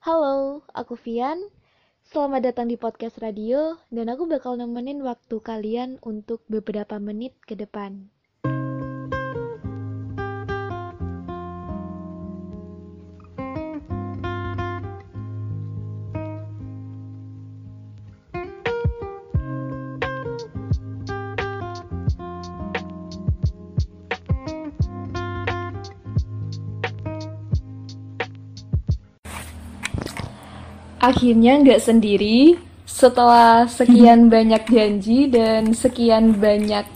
Halo, aku Vian. Selamat datang di podcast radio dan aku bakal nemenin waktu kalian untuk beberapa menit ke depan. Akhirnya nggak sendiri setelah sekian banyak janji dan sekian banyak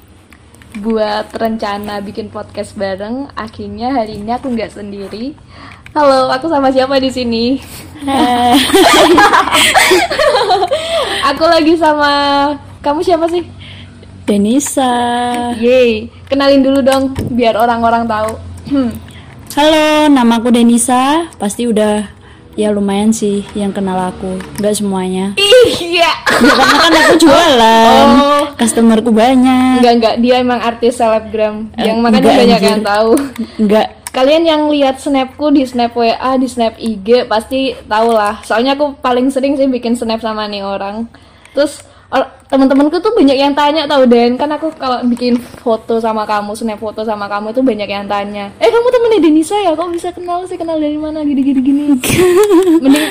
buat rencana bikin podcast bareng. Akhirnya hari ini aku nggak sendiri. Halo, aku sama siapa di sini? aku lagi sama kamu siapa sih? Denisa. Yeay, kenalin dulu dong biar orang-orang tahu. Hmm. Halo, nama aku Denisa. Pasti udah ya lumayan sih yang kenal aku. Enggak semuanya. Iya. Ya karena kan aku jualan. Oh. Customerku banyak. Enggak enggak, dia emang artis selebgram Eh, yang makanya enggak, banyak anjir. yang tahu. Enggak. Kalian yang lihat snapku di snap WA, di snap IG pasti tahu lah. Soalnya aku paling sering sih bikin snap sama nih orang. Terus teman-temanku tuh banyak yang tanya tahu Dan kan aku kalau bikin foto sama kamu, snap foto sama kamu itu banyak yang tanya. Eh kamu temennya Denisa ya? Kok bisa kenal sih? Kenal dari mana? Gini-gini gini. mending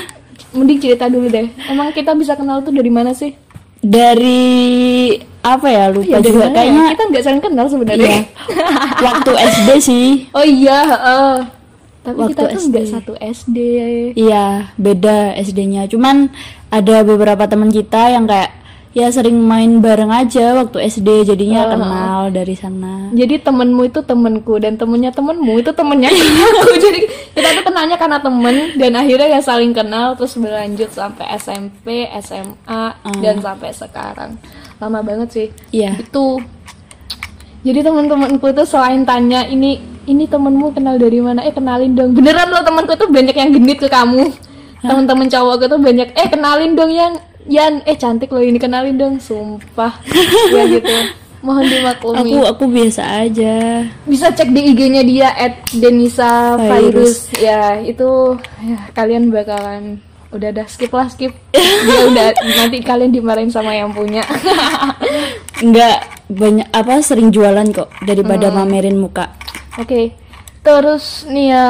mending cerita dulu deh. Emang kita bisa kenal tuh dari mana sih? Dari apa ya lupa juga mana ya? kayaknya kita nggak saling kenal sebenarnya. Iya. waktu SD sih. Oh iya, heeh. Tapi Waktu kita tuh SD. nggak satu SD. Iya, beda SD-nya. Cuman ada beberapa teman kita yang kayak ya sering main bareng aja waktu SD jadinya Oh. kenal dari sana. Jadi temenmu itu temenku dan temennya temenmu itu temennya aku. Jadi kita tuh kenalnya karena temen dan akhirnya ya saling kenal terus berlanjut sampai SMP, SMA dan sampai sekarang. Lama banget sih. Iya. Itu. Jadi teman-temanku tuh selain tanya ini ini temenmu kenal dari mana? Eh kenalin dong. Beneran loh temanku tuh banyak yang genit ke kamu. Teman-teman cowokku tuh banyak eh kenalin dong Yan. Yan, eh cantik loh ini kenalin dong. Sumpah. ya gitu. Mohon dimaklumi Aku aku biasa aja. bisa cek di IG-nya dia at Denisa Virus ya itu ya, kalian bakalan udah dah skip lah skip dia udah nanti kalian dimarahin sama yang punya Enggak banyak apa sering jualan kok daripada Hmm. mamerin muka. oke terus nih ya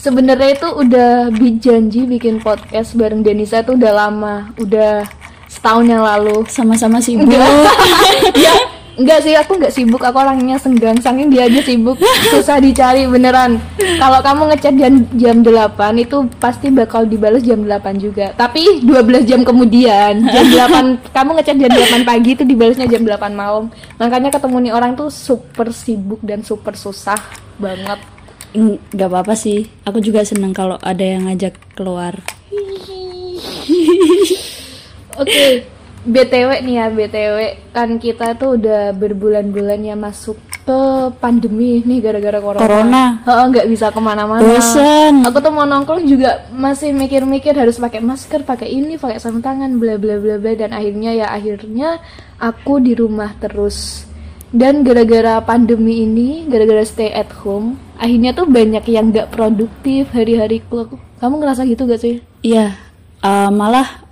sebenarnya itu udah janji bikin podcast bareng Denisa itu udah lama udah setahun yang lalu. Sama-sama sibuk. ya enggak sih aku enggak sibuk. Aku orangnya senggang saking dia aja sibuk. Susah dicari beneran. Kalau kamu ngechat jam jam 8 itu pasti bakal dibalas jam 8 juga. Tapi 12 jam kemudian jam 8 kamu ngechat jam 8 pagi itu dibalasnya jam 8 malam. Makanya ketemu nih orang tuh super sibuk dan super susah banget Enggak apa-apa sih. Aku juga seneng kalau ada yang ngajak keluar. Oke, BTW nih ya, BTW kan kita tuh udah berbulan-bulan ya masuk ke pandemi nih gara-gara corona. Corona. Heeh, nggak bisa ke mana-mana. Bosen. Aku tuh mau nongkrong juga masih mikir-mikir harus pakai masker, pakai ini, pakai sarung tangan, bla bla bla bla dan akhirnya ya akhirnya aku di rumah terus. Dan gara-gara pandemi ini, gara-gara stay at home, akhirnya tuh banyak yang nggak produktif hari-hariku. Kamu ngerasa gitu gak sih? Iya. eh, malah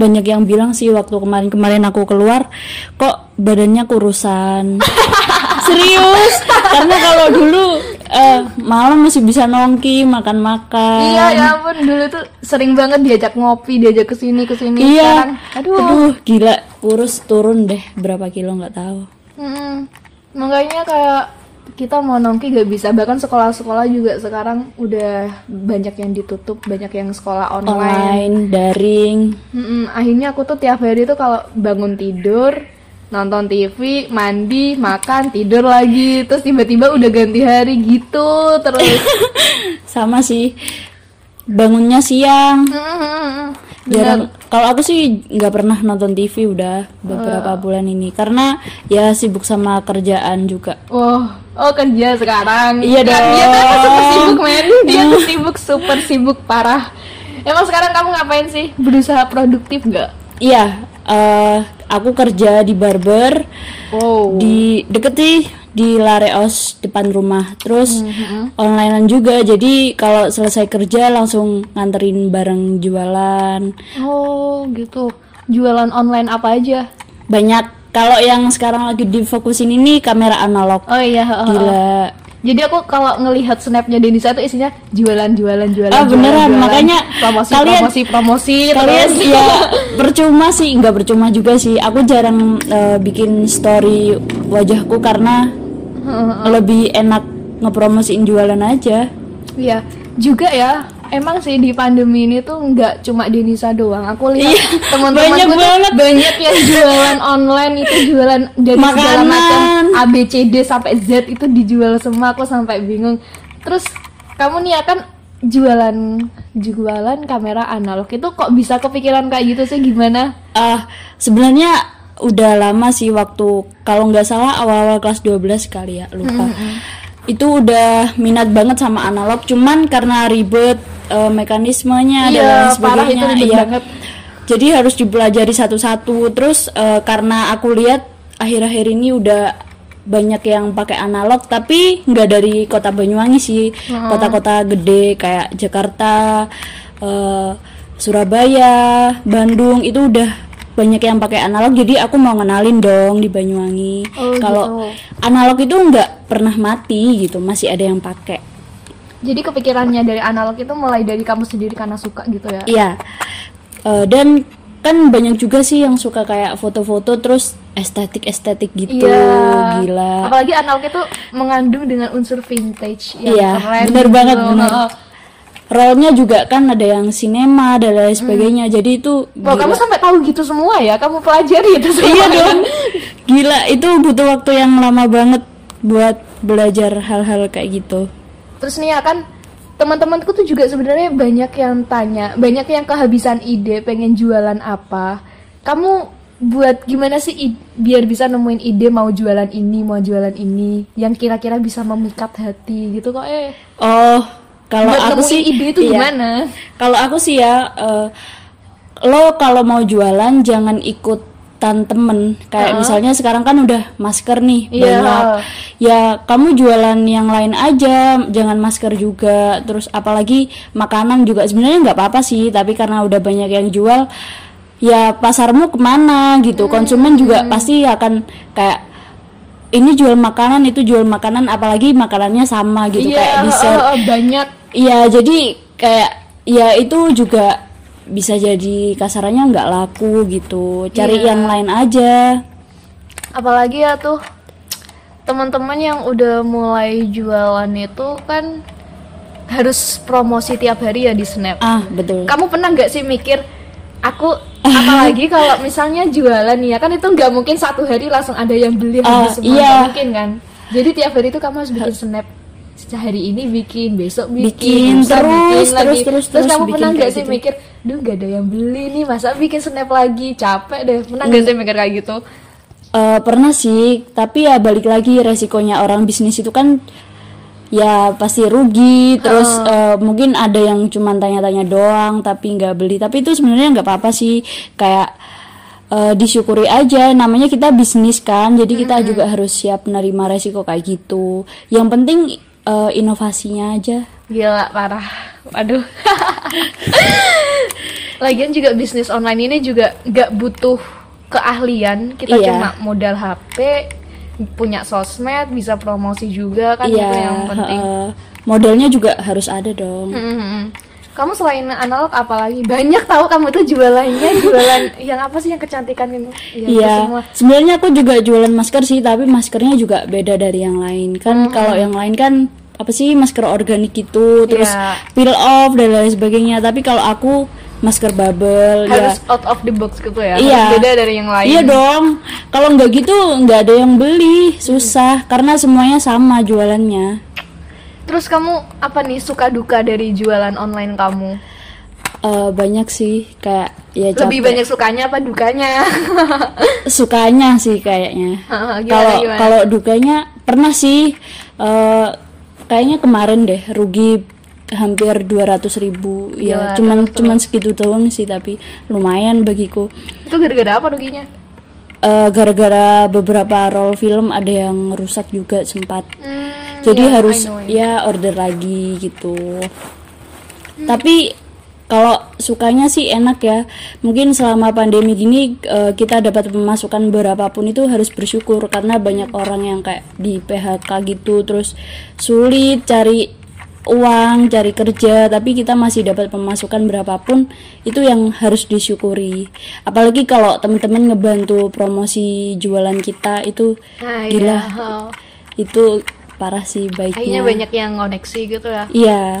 banyak yang bilang sih waktu kemarin-kemarin aku keluar kok badannya kurusan. Serius? Karena kalau dulu eh, malam masih bisa nongki, makan-makan. Iya ya ampun dulu tuh sering banget diajak ngopi, diajak ke sini ke sini. Iya. Sekarang, aduh. Aduh, gila, kurus turun deh berapa kilo nggak tahu. Mm-mm. Makanya kayak kita mau nongki gak bisa. Bahkan sekolah-sekolah juga sekarang udah banyak yang ditutup, banyak yang sekolah online. Online, daring. Mm-mm. Akhirnya aku tuh tiap hari tuh kalau bangun tidur, nonton TV, mandi, makan, tidur lagi, terus tiba-tiba udah ganti hari gitu terus. Sama sih. Bangunnya siang. Mm-mm. Jarang. Kalau aku sih nggak pernah nonton TV udah beberapa bulan ini karena ya sibuk sama kerjaan juga. Oh, oh kerja sekarang. Iya Kan Dia dong. tuh super sibuk men. Dia tuh sibuk super sibuk parah. Emang sekarang kamu ngapain sih? Berusaha produktif nggak? Iya, eh aku kerja di barber Wow. di deket sih di Lareos depan rumah. Terus Mm-hmm. onlinean juga. Jadi kalau selesai kerja langsung nganterin barang jualan. Oh, gitu. Jualan online apa aja? Banyak. Kalau yang sekarang lagi difokusin ini kamera analog. Oh iya, heeh. Gila. Jadi aku kalau ngelihat snapnya Denisa itu isinya jualan, jualan, jualan. Ah, beneran. jualan. Makanya promosi, kalian- promosi, promosi. Kalian terus. ya percuma sih, nggak percuma juga sih. Aku jarang eh, bikin story wajahku karena lebih enak ngepromosiin jualan aja. Iya, juga ya. Emang sih di pandemi ini tuh nggak cuma Denisa doang. Aku lihat Iya, teman-teman banyak tuh banget. banyak yang jualan online itu jualan dari segala macam A B C D sampai Z itu dijual semua. Aku sampai bingung. Terus kamu nih akan jualan jualan kamera analog itu kok bisa kepikiran kayak gitu sih gimana? Ah, sebenarnya udah lama sih waktu kalau nggak salah awal-awal kelas 12 kali ya, lupa. Itu udah minat banget sama analog, cuman karena ribet eh, mekanismenya dan Iya, lain parah sebagainya. itu iya. banget. Jadi harus dipelajari satu-satu. Terus eh, karena aku lihat akhir-akhir ini udah banyak yang pakai analog tapi nggak dari kota Banyuwangi sih kota-kota gede kayak Jakarta eh, Surabaya Bandung itu udah banyak yang pakai analog jadi aku mau ngenalin dong di Banyuwangi Oh, kalau gitu. analog itu nggak pernah mati gitu masih ada yang pakai Jadi kepikirannya dari analog itu mulai dari kamu sendiri karena suka gitu ya? Iya. Eh, dan kan banyak juga sih yang suka kayak foto-foto terus estetik-estetik gitu. Iya. Gila. Apalagi analog itu mengandung dengan unsur vintage yang Iya, keren. bener gitu. banget, bener. Heeh. Rollnya juga kan ada yang sinema dan lain sebagainya. Jadi itu Wah, gila. kamu sampai tahu gitu semua ya? Kamu pelajari itu semua. Iya dong. Gila, itu butuh waktu yang lama banget buat belajar hal-hal kayak gitu. Terus nih ya kan teman-temanku tuh juga sebenarnya banyak yang tanya, banyak yang kehabisan ide pengen jualan apa. Kamu buat gimana sih biar bisa nemuin ide mau jualan ini, mau jualan ini yang kira-kira bisa memikat hati gitu kok eh. Oh, kalau aku sih ide itu iya. gimana? Kalau aku sih ya, eh, lo kalau mau jualan jangan ikutan temen. Kayak misalnya sekarang kan udah masker nih Iya. banyak. Ya kamu jualan yang lain aja, jangan masker juga. Terus apalagi makanan juga sebenarnya nggak apa-apa sih, tapi karena udah banyak yang jual, ya pasarmu ke mana gitu. Konsumen juga pasti akan kayak ini jual makanan itu jual makanan apalagi makanannya sama gitu kayak dessert eh, eh, banyak Iya, jadi kayak ya itu juga bisa jadi kasarannya nggak laku gitu. Cari Iya. yang lain aja. apalagi ya tuh teman-teman yang udah mulai jualan itu kan harus promosi tiap hari ya di Snap. Ah, betul. Kamu pernah nggak sih mikir aku apalagi kalau misalnya jualan ya kan itu nggak mungkin satu hari langsung ada yang beli Ah, habis semua iya. mungkin kan. Jadi tiap hari itu kamu harus bikin Snap. Sehari ini bikin, besok bikin, Bikin, terus, bikin terus, lagi. terus, terus terus kamu bikin pernah nggak sih gitu. mikir, duh nggak ada yang beli nih, masa bikin snap lagi, capek deh. Pernah nggak sih mikir kayak gitu? Eh, pernah sih, tapi ya balik lagi resikonya orang bisnis itu kan ya pasti rugi. Terus eh, mungkin ada yang cuma tanya-tanya doang tapi nggak beli. Tapi itu sebenarnya nggak apa-apa sih. Kayak eh, disyukuri aja. Namanya kita bisnis kan, jadi kita juga harus siap menerima resiko kayak gitu. Yang penting eh, inovasinya aja. Gila parah. Waduh. Lagian juga bisnis online ini juga nggak butuh keahlian. Kita Iya. cuma modal HP, punya sosmed, bisa promosi juga kan itu yang penting. heeh. modalnya juga harus ada dong. Hmm. Kamu selain analog apalagi banyak tahu kamu tuh jualannya jualan yang apa sih yang kecantikan itu? Itu Iya, semua. sebenarnya aku juga jualan masker sih, tapi maskernya juga beda dari yang lain. Kan kalau yang lain kan apa sih masker organik gitu, terus Iya. peel off dan lain sebagainya. Tapi kalau aku masker bubble Harus ya. out of the box gitu ya. Iya. Harus beda dari yang lain. Iya dong. Kalau nggak gitu nggak ada yang beli, susah karena semuanya sama jualannya. Terus kamu apa nih suka duka dari jualan online kamu? Eh, banyak sih kayak ya Lebih capek. banyak sukanya apa dukanya? sukanya sih kayaknya. Kalau gimana? kalau dukanya pernah sih eh, kayaknya kemarin deh rugi hampir 200 ribu Gila, ya cuman cuman segitu doang sih tapi lumayan bagiku itu gara-gara apa ruginya? Eh, gara-gara beberapa role film ada yang rusak juga sempat. Hmm, jadi ya, harus ya order lagi gitu. Tapi kalau sukanya sih enak ya. Mungkin selama pandemi gini eh, kita dapat pemasukan berapapun itu harus bersyukur karena banyak orang yang kayak di PHK gitu terus sulit cari uang cari kerja tapi kita masih dapat pemasukan berapapun itu yang harus disyukuri apalagi kalau teman-teman ngebantu promosi jualan kita itu Nah, gila iya. Oh. itu parah sih baiknya banyak yang koneksi gitu ya. iya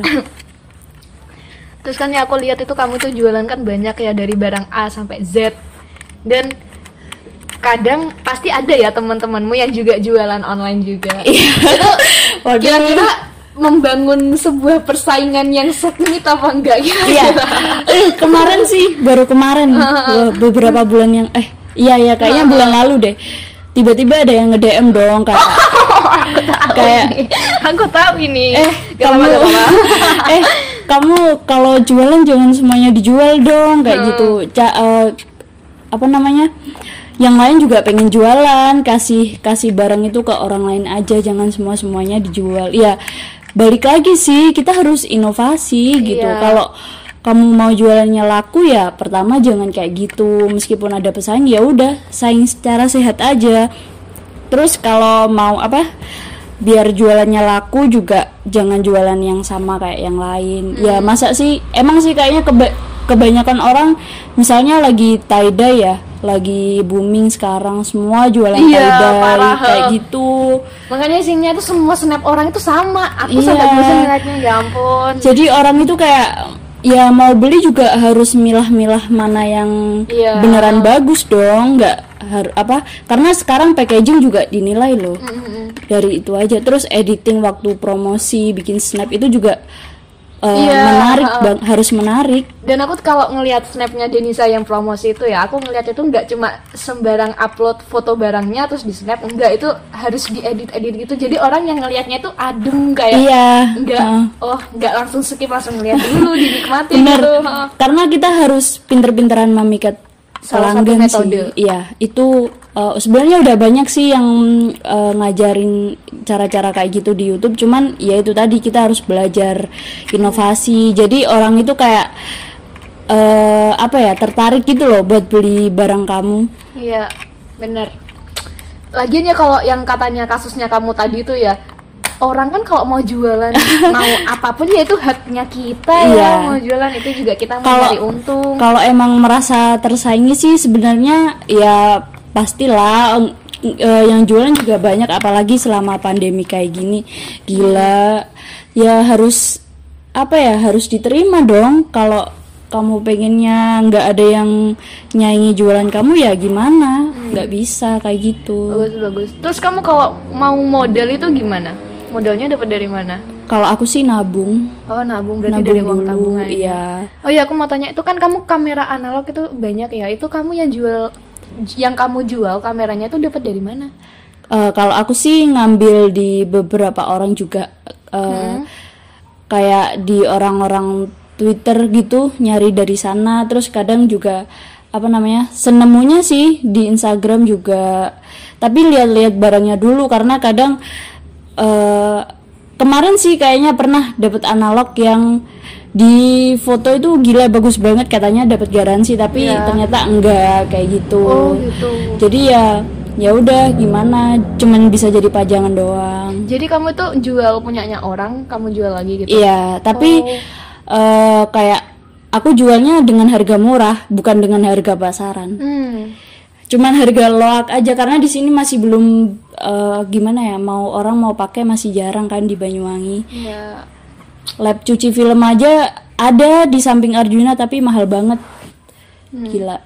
Terus kan ya aku lihat itu kamu tuh jualan kan banyak ya dari barang A sampai Z. Dan kadang pasti ada ya teman-temanmu yang juga jualan online juga. itu Waduh. kira-kira membangun sebuah persaingan yang sengit apa enggak Iya. kira-kira? Eh, kemarin sih baru kemarin be- beberapa bulan yang eh iya ya kayaknya bulan lalu deh. Tiba-tiba ada yang nge-DM dong kayak kayak aku tahu ini. eh kamu eh kamu kalau jualan jangan semuanya dijual dong kayak gitu. Ca- eh, apa namanya? Yang lain juga pengen jualan, kasih kasih barang itu ke orang lain aja, jangan semua semuanya dijual. Ya balik lagi sih kita harus inovasi gitu. Iya. Kalau kamu mau jualannya laku ya pertama jangan kayak gitu meskipun ada pesaing ya udah saing secara sehat aja terus kalau mau apa biar jualannya laku juga jangan jualan yang sama kayak yang lain ya masa sih emang sih kayaknya keba- kebanyakan orang misalnya lagi tie dye ya lagi booming sekarang semua jualan Iya, tie kayak gitu Makanya isinya itu semua snap orang itu sama. Aku Iya. sampai bosan ngeliatnya ya ampun. jadi orang itu kayak ya mau beli juga harus milah-milah mana yang Iya. beneran bagus dong nggak har- apa karena sekarang packaging juga dinilai loh Mm-mm. dari itu aja terus editing waktu promosi bikin snap itu juga eh, Iya, menarik bang harus menarik Dan aku kalau ngelihat snapnya Denisa yang promosi itu ya, aku ngelihat itu nggak cuma sembarang upload foto barangnya terus di snap, enggak itu harus diedit-edit gitu. Jadi orang yang ngelihatnya itu adem kayak iya enggak, Heeh. oh nggak langsung skip langsung ngeliat dulu dinikmati bener gitu. Karena kita harus pinter-pinteran memikat Salah satu metode. sih iya itu eh, sebenarnya udah banyak sih yang eh, ngajarin cara-cara kayak gitu di YouTube cuman ya itu tadi kita harus belajar inovasi jadi orang itu kayak eh, apa ya tertarik gitu loh buat beli barang kamu Iya, bener. Lagian ya kalau yang katanya kasusnya kamu tadi itu ya orang kan kalau mau jualan mau apa pun ya itu haknya kita ya Iya. mau jualan itu juga kita mau cari untung. Kalau emang merasa tersaingi sih sebenarnya ya pastilah eh, yang jualan juga banyak apalagi selama pandemi kayak gini. Gila. Ya harus apa ya? Harus diterima dong kalau kamu pengennya nggak ada yang nyanyi jualan kamu ya gimana? nggak bisa kayak gitu. Bagus bagus. Terus kamu kalau mau model itu gimana? Modelnya dapat dari mana? Kalau aku sih nabung, Oh nabung berarti nabung dari uang tabungan. iya. Oh iya aku mau tanya itu kan kamu kamera analog itu banyak ya. Itu kamu yang jual yang kamu jual kameranya itu dapat dari mana? Eh, kalau aku sih ngambil di beberapa orang juga eh, kayak di orang-orang Twitter gitu nyari dari sana terus kadang juga apa namanya senemunya sih di Instagram juga tapi lihat-lihat barangnya dulu karena kadang eh, kemarin sih kayaknya pernah dapat analog yang di foto itu gila bagus banget katanya dapat garansi tapi Iya. ternyata enggak kayak gitu Oh gitu. jadi ya ya udah gimana cuman bisa jadi pajangan doang Jadi kamu tuh jual punyanya orang, kamu jual lagi gitu. iya tapi eh, kayak aku jualnya dengan harga murah bukan dengan harga pasaran Hmm. Cuman harga loak aja karena di sini masih belum eh, gimana ya mau orang mau pakai masih jarang kan di Banyuwangi Ya. lab cuci film aja ada di samping Arjuna tapi mahal banget gila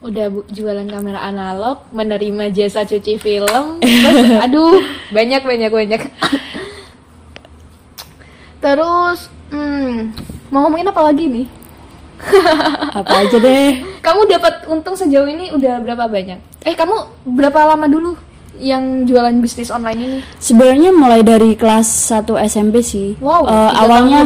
Udah bu, jualan kamera analog, menerima jasa cuci film. Terus, aduh, banyak banyak banyak. Terus, hmm, mau ngomongin apa lagi nih? apa aja deh Kamu dapat untung sejauh ini udah berapa banyak? Eh, kamu berapa lama dulu yang jualan bisnis online ini? sebenarnya mulai dari kelas 1 SMP sih Wow, tiga awalnya.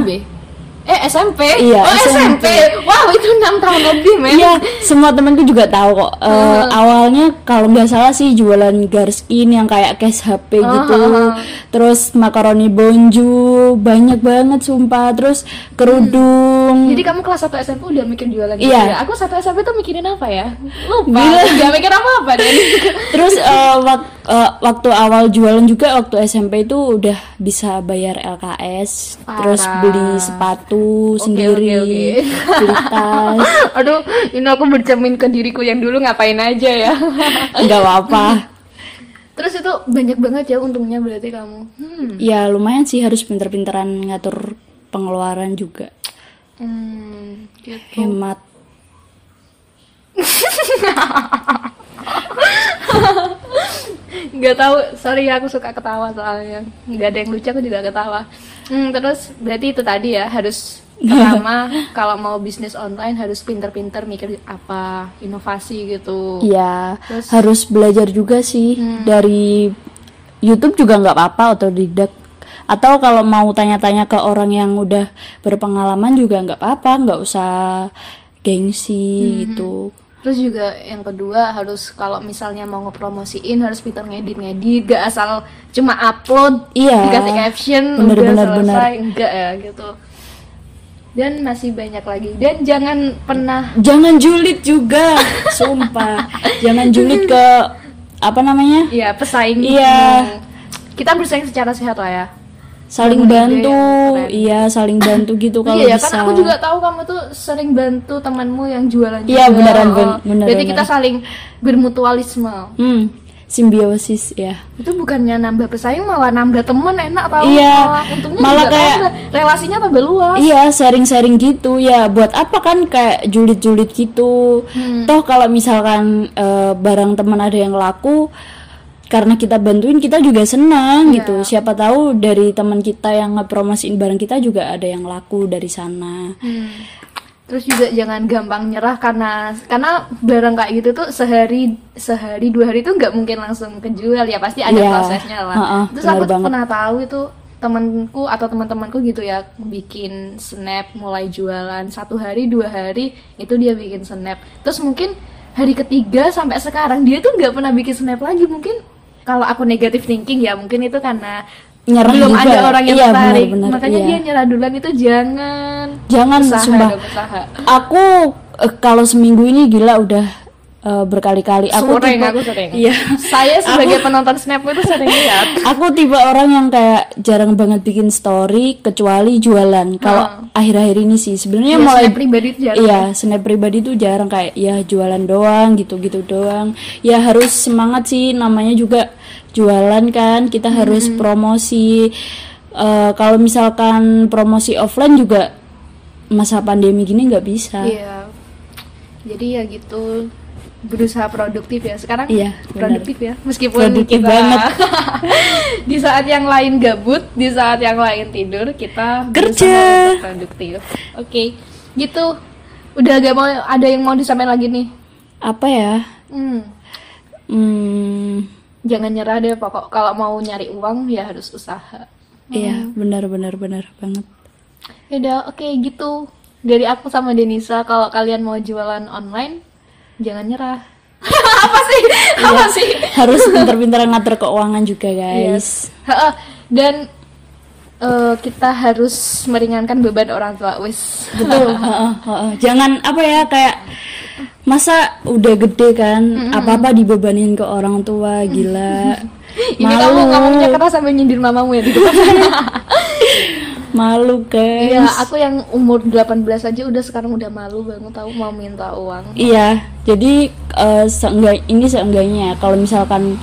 Eh SMP? Iya, oh, SMP. SMP. Wow, itu enam tahun lebih men Iya, semua temanku juga tahu kok. Eh, awalnya kalau nggak salah sih jualan garskin yang kayak case HP gitu. Terus makaroni bonju, banyak banget sumpah. Terus kerudung. jadi kamu kelas 1 SMP udah mikir jualan gitu Iya. ya? Aku 1 SMP tuh mikirin apa ya? Lupa. Gak mikir apa-apa deh. Terus eh, wak- eh, waktu awal jualan juga waktu SMP itu udah bisa bayar LKS, terus Parah. beli sepatu sendiri, oke. beli tas. Aduh, ini aku bercermin ke diriku yang dulu ngapain aja ya. Enggak apa-apa. Terus itu banyak banget ya untungnya berarti kamu. Hmm. Ya lumayan sih harus pinter-pinteran ngatur pengeluaran juga. Hmm, gitu. Hemat. Nggak tahu, sorry aku suka ketawa soalnya. Nggak ada yang lucu aku juga ketawa. Hmm, terus berarti itu tadi ya harus pertama kalau mau bisnis online harus pinter-pinter mikir apa inovasi gitu. Iya, Terus- harus belajar juga sih dari YouTube juga nggak apa-apa otodidak. Atau kalau mau tanya-tanya ke orang yang udah berpengalaman juga nggak apa-apa, nggak usah gengsi gitu. Terus juga yang kedua harus kalau misalnya mau ngepromosiin harus pinter ngedit-ngedit, gak asal cuma upload, Iya. dikasih caption, Bener, udah bener, selesai, enggak ya gitu. Dan masih banyak lagi. Dan jangan pernah Jangan julid juga, sumpah. Jangan julid ke apa namanya? ya pesaing. Iya. Kita bersaing secara sehat lah ya. Saling ide bantu, yang keren. iya saling bantu gitu kalau iya, bisa. kan aku juga tahu kamu tuh sering bantu temanmu yang jualan Iya, juga. beneran, Oh, ben- Berarti bener. kita saling bermutualisme. Hmm, simbiosis ya. itu bukannya nambah pesaing malah nambah temen enak tau Iya, malah untungnya malah kayak- tambah. relasinya tambah luas Iya, sharing-sharing gitu ya. Buat apa kan kayak julid-julid gitu. Hmm. Toh kalau misalkan eh, barang teman ada yang laku karena kita bantuin kita juga senang Iya. gitu. Siapa tahu dari teman kita yang ngepromosiin barang kita juga ada yang laku dari sana. Hmm. terus juga jangan gampang nyerah karena karena barang kayak gitu tuh sehari sehari dua hari tuh nggak mungkin langsung kejual ya pasti ada Iya, prosesnya lah ha-ha, terus benar aku tuh banget. pernah tahu itu temanku atau teman-temanku gitu ya bikin snap mulai jualan satu hari dua hari itu dia bikin snap terus mungkin hari ketiga sampai sekarang dia tuh nggak pernah bikin snap lagi mungkin kalau aku negatif thinking ya mungkin itu karena Nyerah belum juga. ada orang yang Iya, tertarik benar-benar, makanya iya. dia nyerah duluan itu jangan Jangan usaha sumpah. usaha Aku eh, kalau seminggu ini gila udah eh, berkali-kali. Aku sering tipe- aku sering Iya. saya sebagai penonton snap itu sering lihat Aku tipe orang yang kayak jarang banget bikin story kecuali jualan. Kalau akhir-akhir ini sih sebenarnya Ya, mulai snap pribadi itu jarang Iya, snap pribadi tuh jarang kayak ya jualan doang gitu-gitu doang. Ya harus semangat sih namanya juga jualan kan. Kita harus promosi Eh, kalau misalkan promosi offline juga masa pandemi gini nggak bisa. Iya. Jadi ya gitu berusaha produktif ya. Sekarang Iya, benar. produktif ya. Meskipun Produktif kita banget. di saat yang lain gabut, di saat yang lain tidur, kita Kerja. produktif. Oke. Gitu. Udah gak mau ada yang mau disampaikan lagi nih. Apa ya? Hmm. Hmm, Jangan nyerah deh pokok kalau mau nyari uang ya harus usaha. Iya, benar-benar benar banget. Yaudah, oke gitu. Dari aku sama Denisa, kalau kalian mau jualan online, jangan nyerah. Apa sih? Apa sih? Harus pintar-pintar ngatur keuangan juga, guys. Ha-ha. Dan eh, kita harus meringankan beban orang tua, wis. Betul. heeh. Jangan apa ya kayak masa udah gede kan apa-apa dibebanin ke orang tua, gila. Ini kamu ngomongnya keras sampai nyindir mamamu ya di depan. Malu, guys. Iya, aku yang umur 18 aja udah sekarang udah malu banget tahu mau minta uang. Iya, jadi eh, seenggak ini seenggaknya kalau misalkan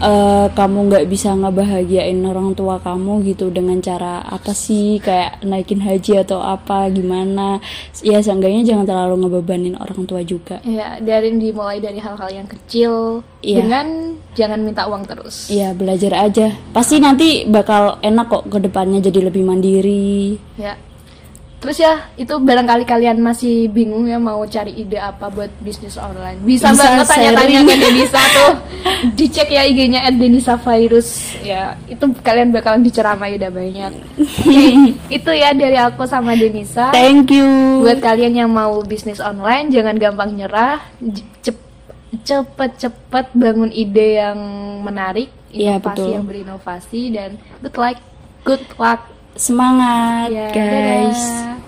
eh, kamu nggak bisa ngebahagiain orang tua kamu gitu dengan cara apa sih kayak naikin haji atau apa gimana, ya seenggaknya jangan terlalu ngebebanin orang tua juga. Iya, dari dimulai dari hal-hal yang kecil Iya. dengan jangan minta uang terus. Iya belajar aja, pasti nanti bakal enak kok ke depannya jadi lebih mandiri. Ya. Terus ya itu barangkali kalian masih bingung ya mau cari ide apa buat bisnis online. Bisa, Bisa banget tanya-tanya ke Denisa tuh. Dicek ya IG-nya @denisa_virus ya. Itu kalian bakalan diceramai udah banyak. Oke, itu ya dari aku sama Denisa. Thank you. Buat kalian yang mau bisnis online jangan gampang nyerah. Cep- cepet-cepet bangun ide yang menarik, Iya, inovasi betul. yang berinovasi dan good luck. Good luck. Semangat Ya, guys. dadah.